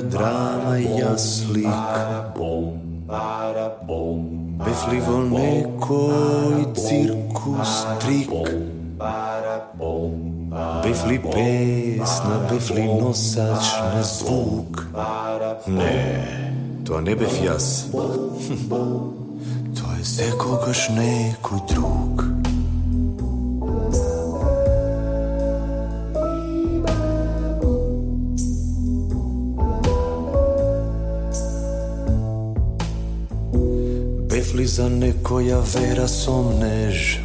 драма јаслик, Бефли во некој циркус трик. Бефли песна, бефли носач на звук. Не, тоа не бев јас. Тоа е секогаш некој друг. За некоја вера сомнеж.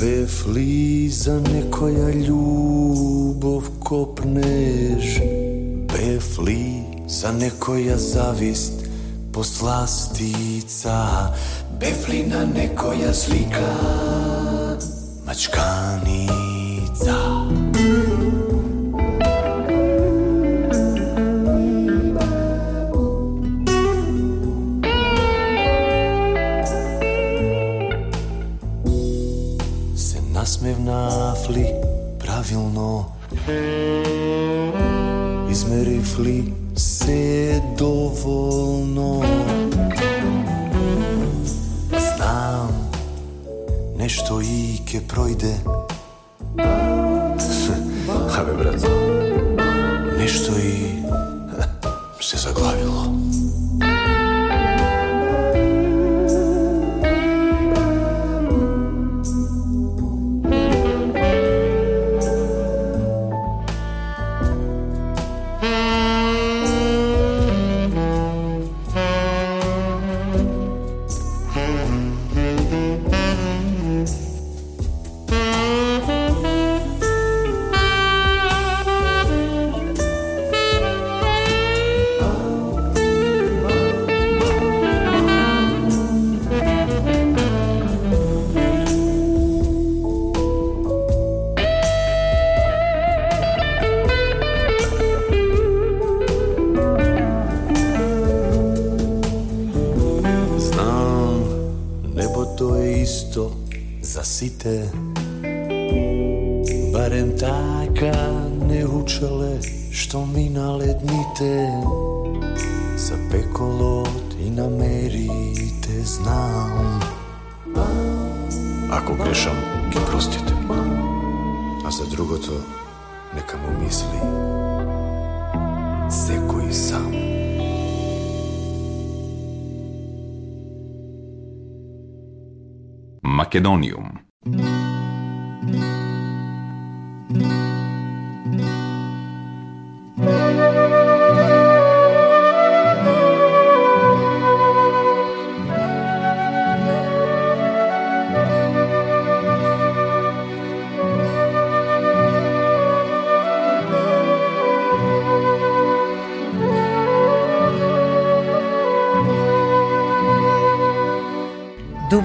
Бефли за некоја љубов копнеш Бефли за некоја завист посластица? Бефли на некоја слика мачканица? Ли правилно? Измерив ли се доволно? Знам, нешто и ке пројде. Абе, брат, нешто и се заглавило. Македониум.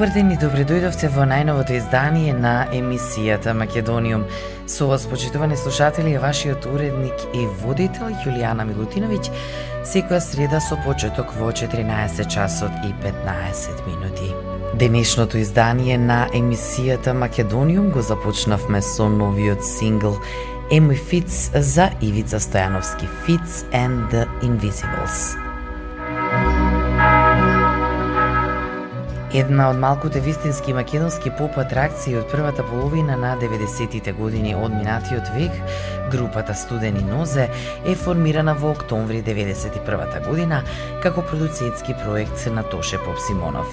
Добар ден и добре дојдовте во најновото издание на емисијата Македониум. Со вас, почитувани слушатели, е вашиот уредник и водител Јулијана Милутиновиќ, секоја среда со почеток во 14 часот и 15 минути. Денешното издание на емисијата Македониум го започнавме со новиот сингл Емој Фиц за Ивица Стојановски Фиц and the Invisibles. Една од малкуте вистински македонски поп атракции од првата половина на 90-тите години од минатиот век, групата Студени нозе е формирана во октомври 91 година како продуцентски проект на Тоше Поп Симонов.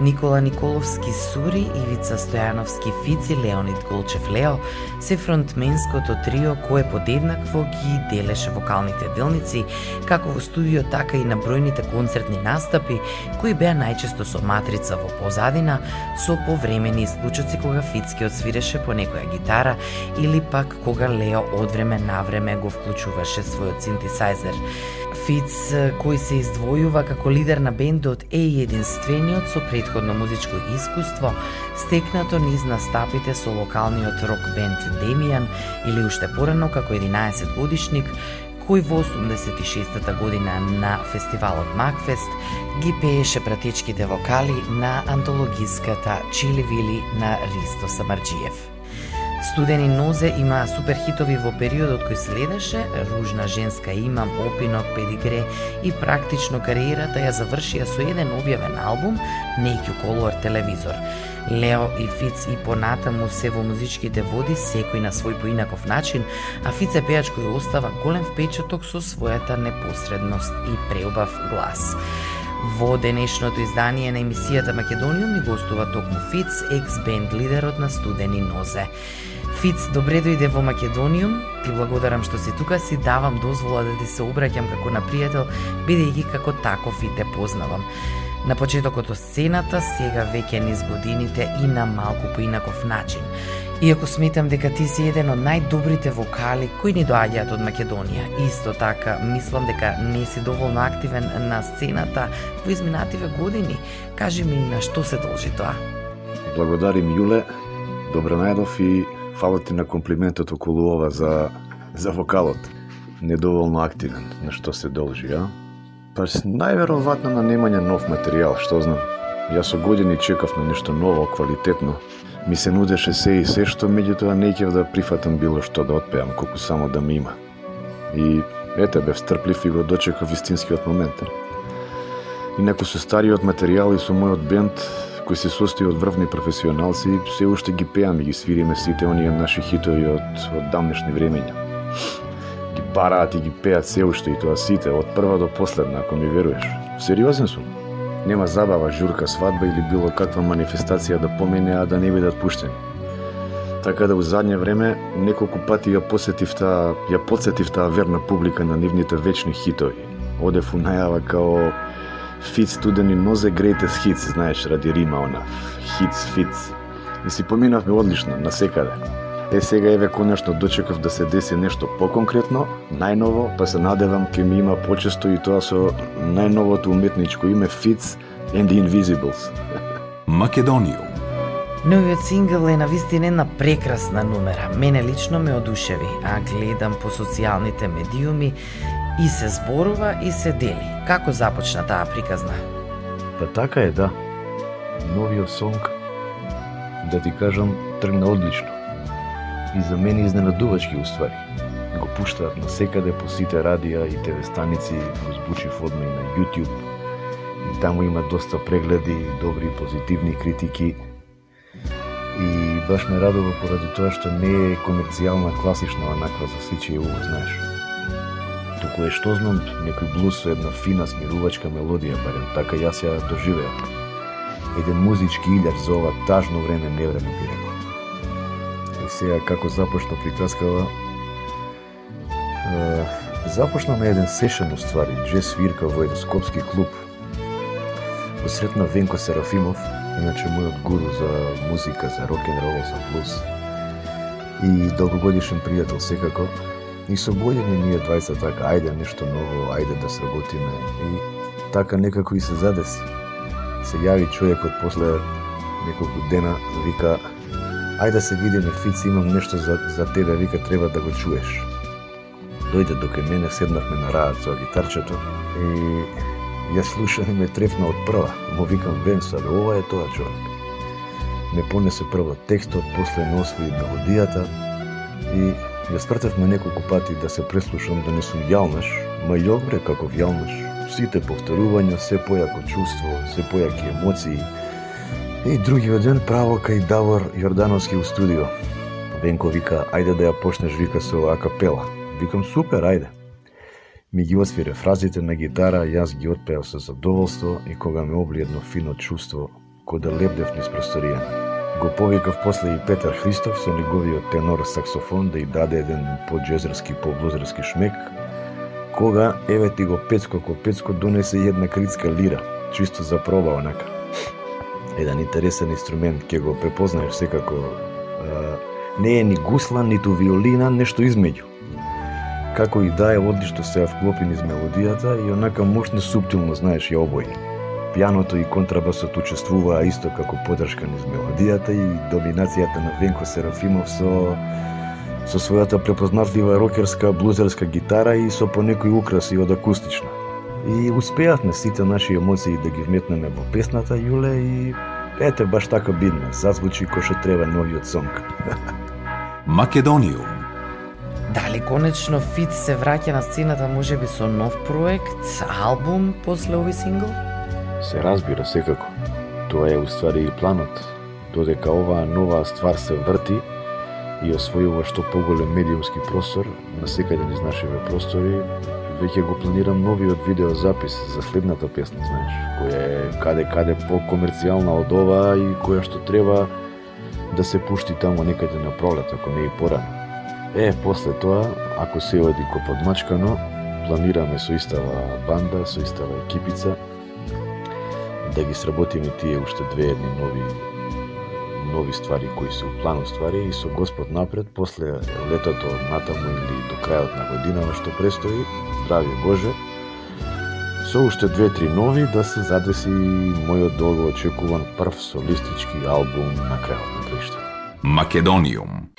Никола Николовски Сури, Ивица Стојановски Фици, Леонид Голчев Лео се фронтменското трио кое подеднакво ги делеше вокалните делници, како во студио, така и на бројните концертни настапи, кои беа најчесто со матрица во позадина, со повремени исклучоци кога Фицки одсвиреше по некоја гитара или пак кога Лео од време на време го вклучуваше својот синтесайзер. Фиц, кој се издвојува како лидер на бендот, е единствениот со предходно музичко искуство, стекнато низ настапите со локалниот рок бенд Демијан или уште порано како 11 годишник, кој во 86-та година на фестивалот Макфест ги пееше пратечките вокали на антологиската Чиливили на Ристо Самарджиев. Студени нозе има суперхитови во периодот кој следеше, Ружна женска имам, Опинок, Педигре и практично кариерата ја завршија со еден објавен албум, Нејќу Колор телевизор. Лео и Фиц и понатаму се во музичките води, секој на свој поинаков начин, а Фиц е пејач кој остава голем впечаток со својата непосредност и преубав глас. Во денешното издание на емисијата Македониум ни гостува токму Фиц, екс-бенд лидерот на Студени нозе. Фиц, добре дојде во Македониум. Ти благодарам што си тука, си давам дозвола да ти се обраќам како на пријател, бидејќи како таков и те познавам. На почетокот од сцената, сега веќе низ годините и на малку поинаков начин. Иако сметам дека ти си еден од најдобрите вокали кои ни доаѓаат од Македонија, исто така мислам дека не си доволно активен на сцената во изминативе години. Кажи ми на што се должи тоа? Благодарим Јуле, добро најдов и Фала ти на комплиментот околу ова за, за вокалот. Недоволно активен, на што се должи, а? Па најверојатно на немање нов материјал, што знам. Јас со години чекав на нешто ново, квалитетно. Ми се нудеше се и се што меѓутоа не ќе да прифатам било што да отпеам, колку само да ми има. И ете бев стрплив и го дочекав истинскиот момент. Инаку со стариот материјал и со мојот бенд кој се состои од врвни професионалци, се уште ги пеаме и ги свириме сите оние наши хитови од, од давнешни времења. Ги бараат и ги пеат се уште и тоа сите, од прва до последна, ако ми веруеш. Сериозен сум. Нема забава, журка, свадба или било каква манифестација да помене, а да не бидат пуштени. Така да во задње време неколку пати ја посетив таа, ја подсетив таа верна публика на нивните вечни хитови. Одев у најава као Фит студени нозе greatest hits, знаеш, ради Рима она. Hits, fits. И си поминавме одлично, на секаде. Е сега еве конечно дочекав да се деси нешто поконкретно, најново, па се надевам ке ми има почесто и тоа со најновото уметничко име Fits and the Invisibles. Македониум. Новиот сингл е на вистина една прекрасна номера. Мене лично ме одушеви, а гледам по социјалните медиуми и се зборува и се дели. Како започна таа приказна? Па така е, да. Новиот сонг, да ти кажам, тргна одлично. И за мене изненадувачки уствари. Го пуштаат на секаде по сите радија и ТВ станици, го збучив одме и на YouTube. И таму има доста прегледи, добри и позитивни критики. И баш ме радува поради тоа што не е комерцијална класична онаква за сичи ја знаеш туку е што знам некој блуз со една фина смирувачка мелодија, барем така јас ја доживеав. Еден музички илјар за ова тажно време не време би рекол. И сега како започна приказкава, е, започна на еден сешен уствари, джез свирка во еден скопски клуб. Посретна Венко Серафимов, иначе мојот гуру за музика, за рок н рол, за блуз. И долгогодишен пријател секако, И со години ние двајца така, ајде нешто ново, ајде да сработиме. И така некако и се задеси. Се јави човекот после неколку дена, вика, ајде да се видиме, фиц имам нешто за, за тебе, вика, треба да го чуеш. Дојде до кај мене, седнавме на раат со гитарчето и ја слушам и ме трефна од прва. Му викам, Венса, ова е тоа човек. Ме понесе прво текстот, после ме освои мелодијата и Ја спртевме неколку пати да се преслушам да не сум јалнаш, ма јобре како јалнаш. Сите повторувања, се појако чувство, се појаки емоции И другиот ден право кај Давор Јордановски у студио. Венко вика, ајде да ја почнеш вика со акапела. Викам, супер, ајде. Ми ги освире фразите на гитара, јас ги отпеав со задоволство и кога ме обли едно фино чувство, кој да лепдев низ просторијата. Го повикав после и Петар Христов со неговиот тенор саксофон да и даде еден по-джезерски, по-блузерски шмек, кога еве ти го Пецко ко Пецко донесе една критска лира, чисто за проба онака. Еден интересен инструмент, ќе го препознаеш секако. не е ни гусла, ниту виолина, нешто измеѓу. Како и да е одлично се вклопи низ мелодијата и онака мощно субтилно знаеш ја обои. Пианото и контрабасот учествуваа исто како подршка низ мелодијата и доминацијата на Венко Серафимов со со својата препознавлива рокерска блузерска гитара и со понекои украси од акустична. И успеавме сите наши емоции да ги вметнеме во песната Јуле и ете баш така бидна, зазвучи кој што треба новиот сонг. Македониум. Дали конечно Фит се враќа на сцената можеби со нов проект, албум после овој сингл? Се разбира секако. Тоа е уствари и планот, додека оваа нова ствар се врти и освојува што поголем медиумски простор на секаде низ нашиве простори, веќе го планирам новиот видеозапис за следната песна, знаеш, која е каде-каде по-комерцијална од ова и која што треба да се пушти таму некаде на пролет, ако не и порано. Е, после тоа, ако се оди ко подмачкано, планираме со истава банда, со истава екипица, да ги сработиме тие уште две едни нови нови ствари кои се у планот ствари и со Господ напред после летото натаму или до крајот на годинава што престои, здравје Боже, со уште две-три нови да се задеси мојот долго очекуван прв солистички албум на крајот на крајшта. Македониум.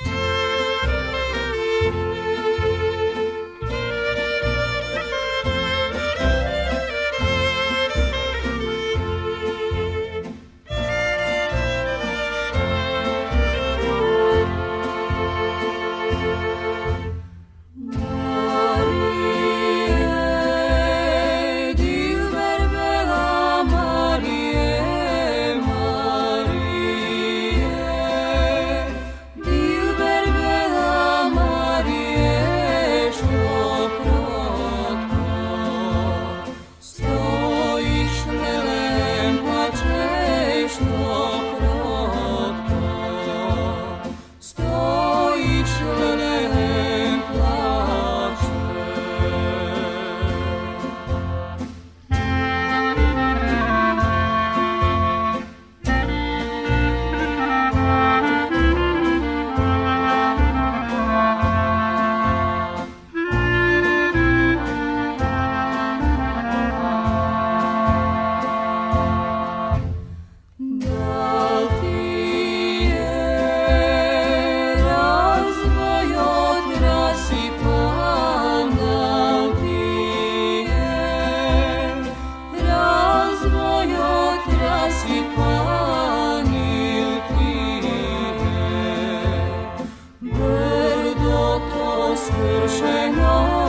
Skršeno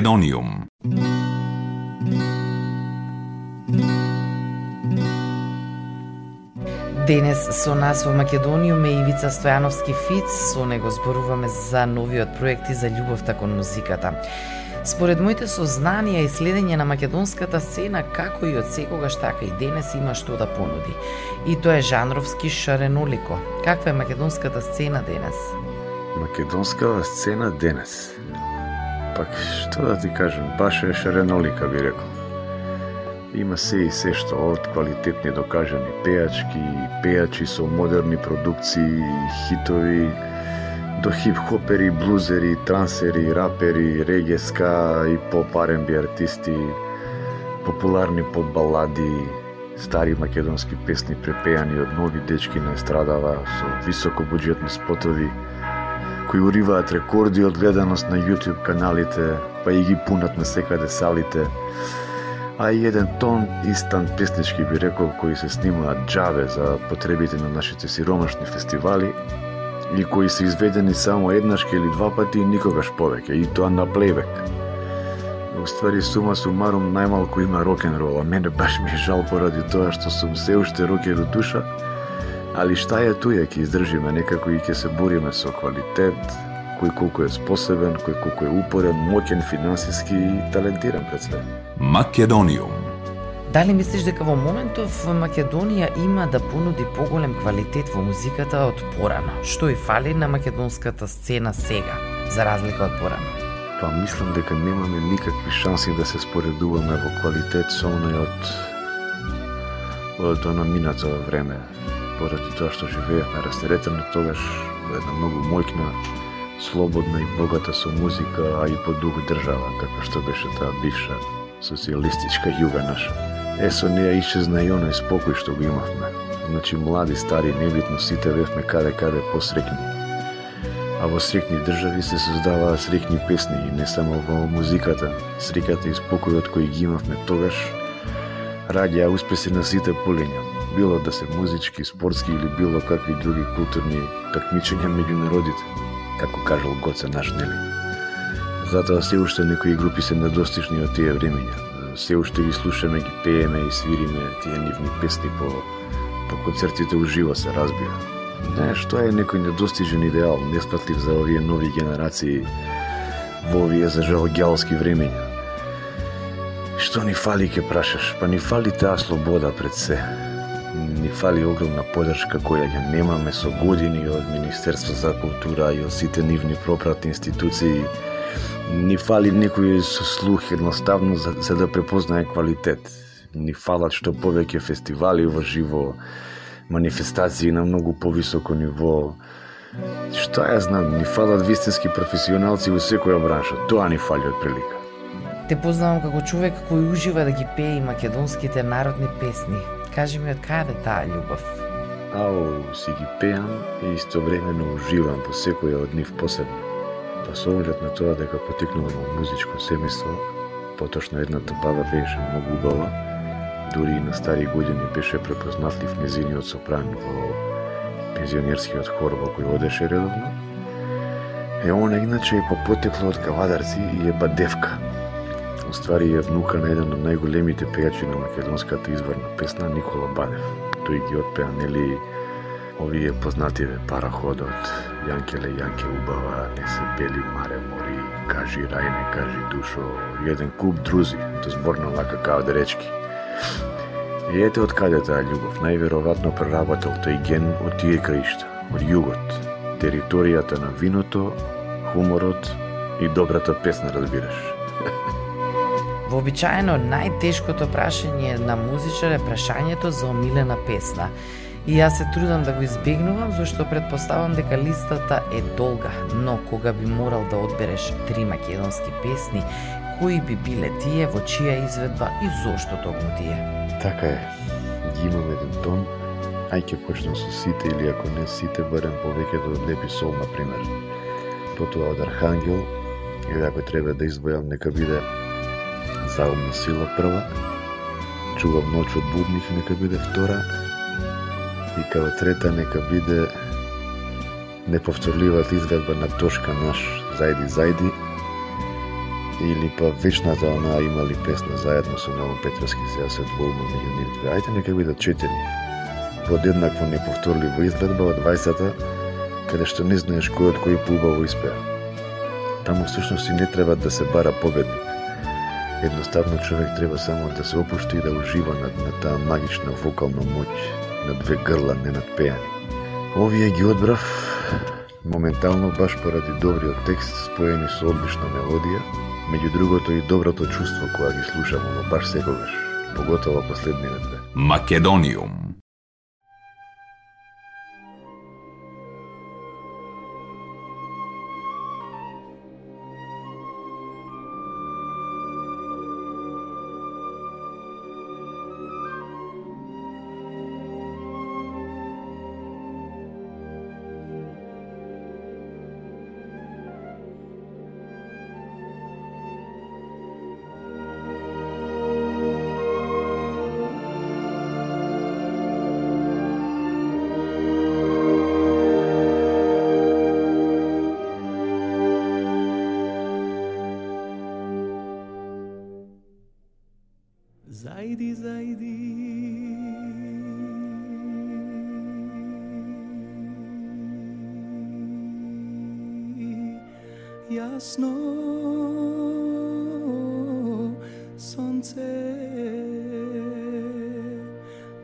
Македониум. Денес со нас во Македониум е Ивица Стојановски Фиц, со него зборуваме за новиот проекти за љубовта кон музиката. Според моите сознанија и следење на македонската сцена, како и од секогаш така и денес има што да понуди. И тоа е жанровски шаренолико. Каква е македонската сцена денес? Македонскава сцена денес. Пак, што да ти кажам, баш е шаренолика, би рекол. Има се и се што од квалитетни докажани пеачки, пеачи со модерни продукции, хитови, до хип-хопери, блузери, трансери, рапери, регеска и поп-R&B артисти, популарни поп-балади, стари македонски песни препеани од нови дечки на естрадава со високобуџетни спотови, кои уриваат рекорди од гледаност на YouTube каналите, па и ги пунат на секаде салите, а и еден тон истан песнички би рекол кои се снимаат джаве за потребите на нашите сиромашни фестивали и кои се изведени само еднаш или два пати и никогаш повеќе, и тоа на плейбек. Во ствари сума сумарум најмалку има рокен рол, а мене баш ми е жал поради тоа што сум се уште рокер од душа, али шта е туја ќе издржиме некако и ќе се бориме со квалитет, кој колку е способен, кој колку е упорен, моќен финансиски и талентиран пред све. Македониум. Дали мислиш дека во моментов Македонија има да понуди поголем квалитет во музиката од порано, што и фали на македонската сцена сега, за разлика од порано? Па мислам дека немаме никакви шанси да се споредуваме во квалитет со оној од од оно минато време, поради тоа што живеевме растеретено тогаш во една многу мојкна слободна и богата со музика, а и по дух држава, како што беше таа бивша социјалистичка југа наша. Е, со неја исчезна и оној спокој што го имавме. Значи, млади, стари, небитно, сите бевме каде-каде посрекни. А во срекни држави се создаваа срекни песни и не само во музиката. Среката и спокојот кој ги имавме тогаш раѓаа успеси на сите полиња. Било да се музички, спортски или било какви други културни такмичења меѓу народите како кажал Гоце наш, нели? Затоа се уште некои групи се недостижни од тие времења. Се уште ги слушаме, ги пееме и свириме тие нивни песни по, по концертите уживо се разбира. Знаеш, тоа е некој недостижен идеал, неспатлив за овие нови генерации во овие за жал гјалски времења. Што ни фали, ке прашаш? Па ни фали таа слобода пред се ни фали огромна поддршка која ја немаме со години од Министерство за култура и од сите нивни пропратни институции. Ни фали некој со слух едноставно за, за да препознае квалитет. Ни фалат што повеќе фестивали во живо, манифестации на многу повисоко ниво. Што ја знам, ни фалат вистински професионалци во секоја бранша. Тоа ни фали од прилика. Те познавам како човек кој ужива да ги пее и македонските народни песни. Кажи ми од каде таа љубов? Ау, си ги пеам и истовремено уживам по секоја од нив посебно. Па со оглед на тоа дека потекнувам од музичко семејство, поточно едната баба беше многу убава, дури и на стари години беше препознатлив незиниот сопран во пензионерскиот хор во кој одеше редовно. Е, она иначе е по потекло од кавадарци и е бадевка, Уствари е внука на еден од најголемите пејачи на македонската изворна песна Никола Банев. Тој ги отпеа нели овие познативе параходот, Јанкеле Јанке убава, не се бели маре мори, кажи рајне, кажи душо, еден куп друзи, до зборно лака као да речки. И ете од каде таа љубов, најверојатно проработил тој ген од тие краишта, од југот, територијата на виното, хуморот и добрата песна, разбираш. Вообичаено најтешкото прашање на музичар е прашањето за омилена песна. И јас се трудам да го избегнувам, зашто предпоставам дека листата е долга, но кога би морал да одбереш три македонски песни, кои би биле тие, во чија изведба и зошто токму тие? Така е. Ги имам еден тон, ај ќе почнам со сите или ако не сите, барем повеќето од Лепи Сол, на пример. Потоа од Архангел, или ако треба да избојам, нека биде Заумна сила прва, чувам ноќ од будник нека биде втора и као трета нека биде неповторливата изведба на Тошка наш Зајди Зајди или па вечната она имали песна заедно со Ново Петровски, сега се двојно меѓу нив две. Ајде нека биде четири. Подеднакво неповторливо изведба од 20-та, каде што не знаеш кој од кој поубаво испеа. Таму всушност и не треба да се бара победник. Едноставно човек треба само да се опушти и да ужива над, на таа магична вокална моќ на две грла не над. Овие ги одбрав моментално баш поради добриот текст споени со одлична мелодија, меѓу другото и доброто чувство кога ги слушам, но баш секогаш, поготово последниве две. Македониум. Jasno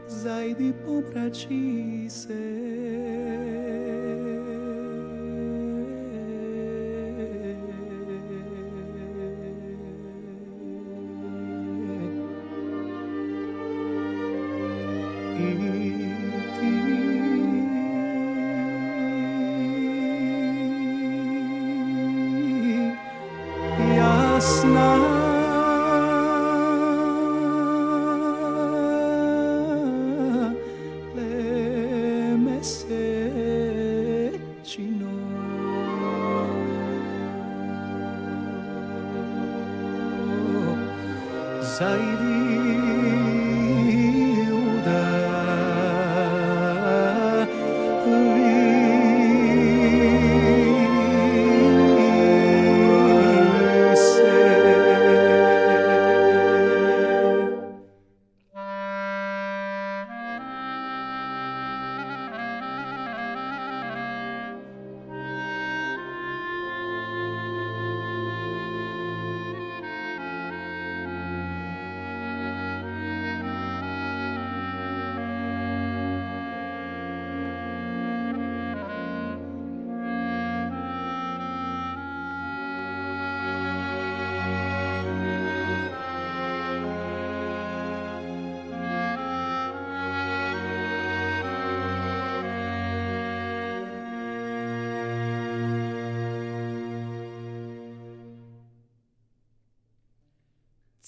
Zajdi Jasna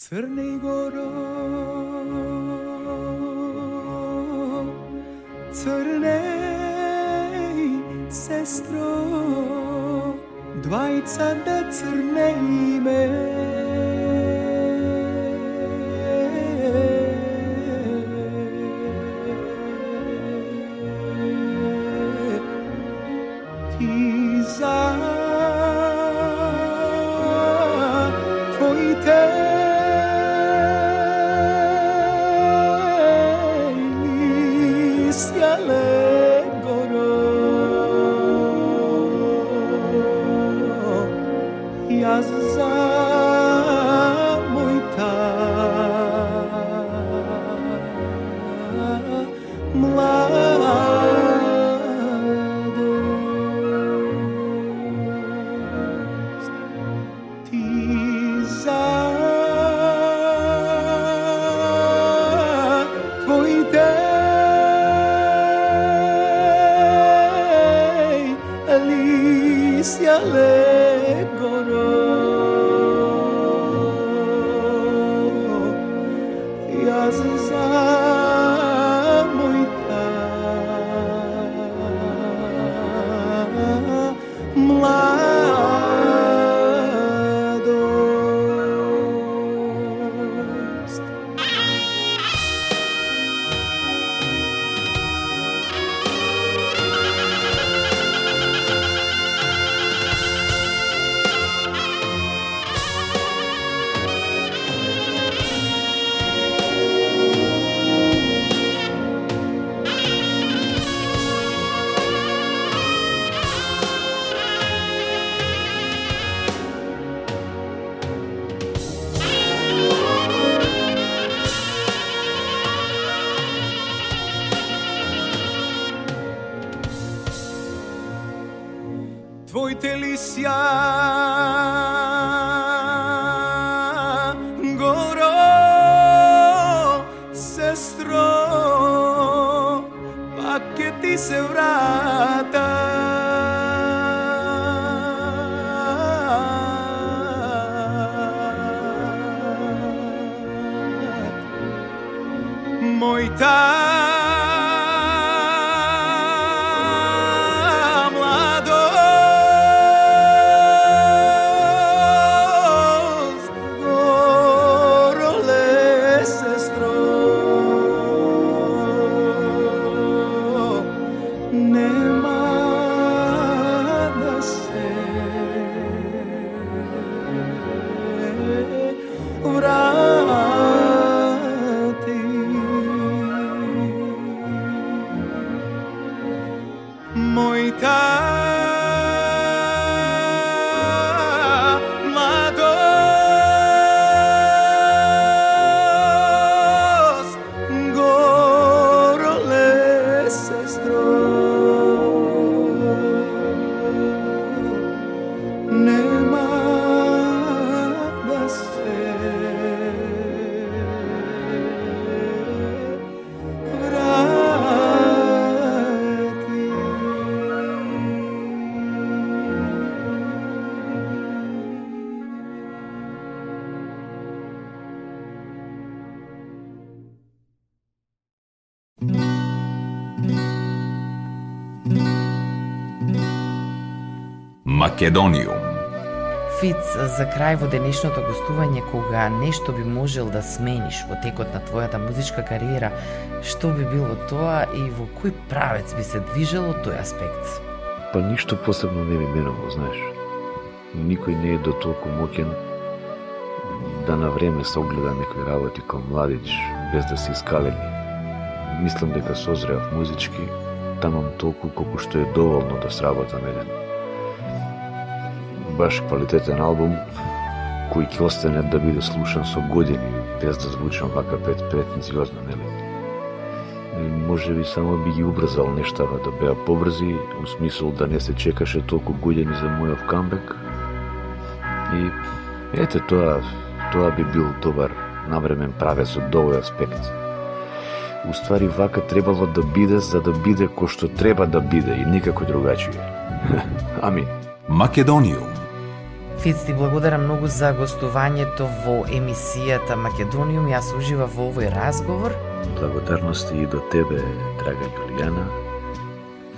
Crnej goro. Crnej sestro Dvajca da crnej me sky. Македониум. Фиц, за крај во денешното гостување, кога нешто би можел да смениш во текот на твојата музичка кариера, што би било тоа и во кој правец би се движело тој аспект? Па ништо посебно не ми менало, знаеш. Никој не е до толку моќен да на време се огледа некои работи кон младич без да се искалени. Мислам дека созреав музички, тамам толку колку што е доволно да сработам еден баш квалитетен албум кој ќе остане да биде слушан со години без да звучам вака пред претенциозно, нели? И Може би само би ги убрзал нештава да беа побрзи, у смисол да не се чекаше толку години за мојов камбек. И ете тоа, тоа би бил добар навремен правец од овој аспект. Уствари вака требало да биде за да биде кој што треба да биде и никако другачие. Амин. Македониум. Фиц, ти благодарам многу за гостувањето во емисијата Македониум. Јас ужива во овој разговор. Благодарности и до тебе, драга Јулијана.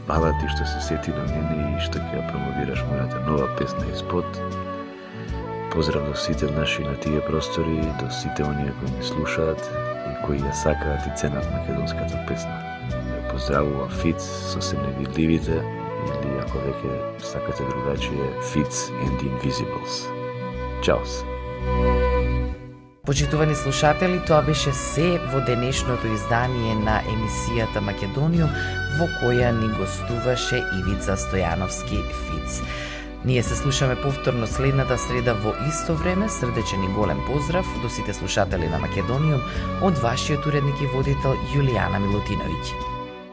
Фала ти што се сети на мене и што ќе ја промовираш мојата нова песна и спот. Поздрав до сите наши на тие простори, до сите оние кои ни слушаат и кои ја сакаат и ценат македонската песна. Ве поздравува Фиц со се невидливите или ако веќе сакате другачие Fits and Invisibles. Чао се! Почитувани слушатели, тоа беше се во денешното издание на емисијата Македониум, во која ни гостуваше Ивица Стојановски Фиц. Ние се слушаме повторно следната среда во исто време. Срдечен и голем поздрав до сите слушатели на Македониум од вашиот уредник и водител Јулијана Милутиновиќ.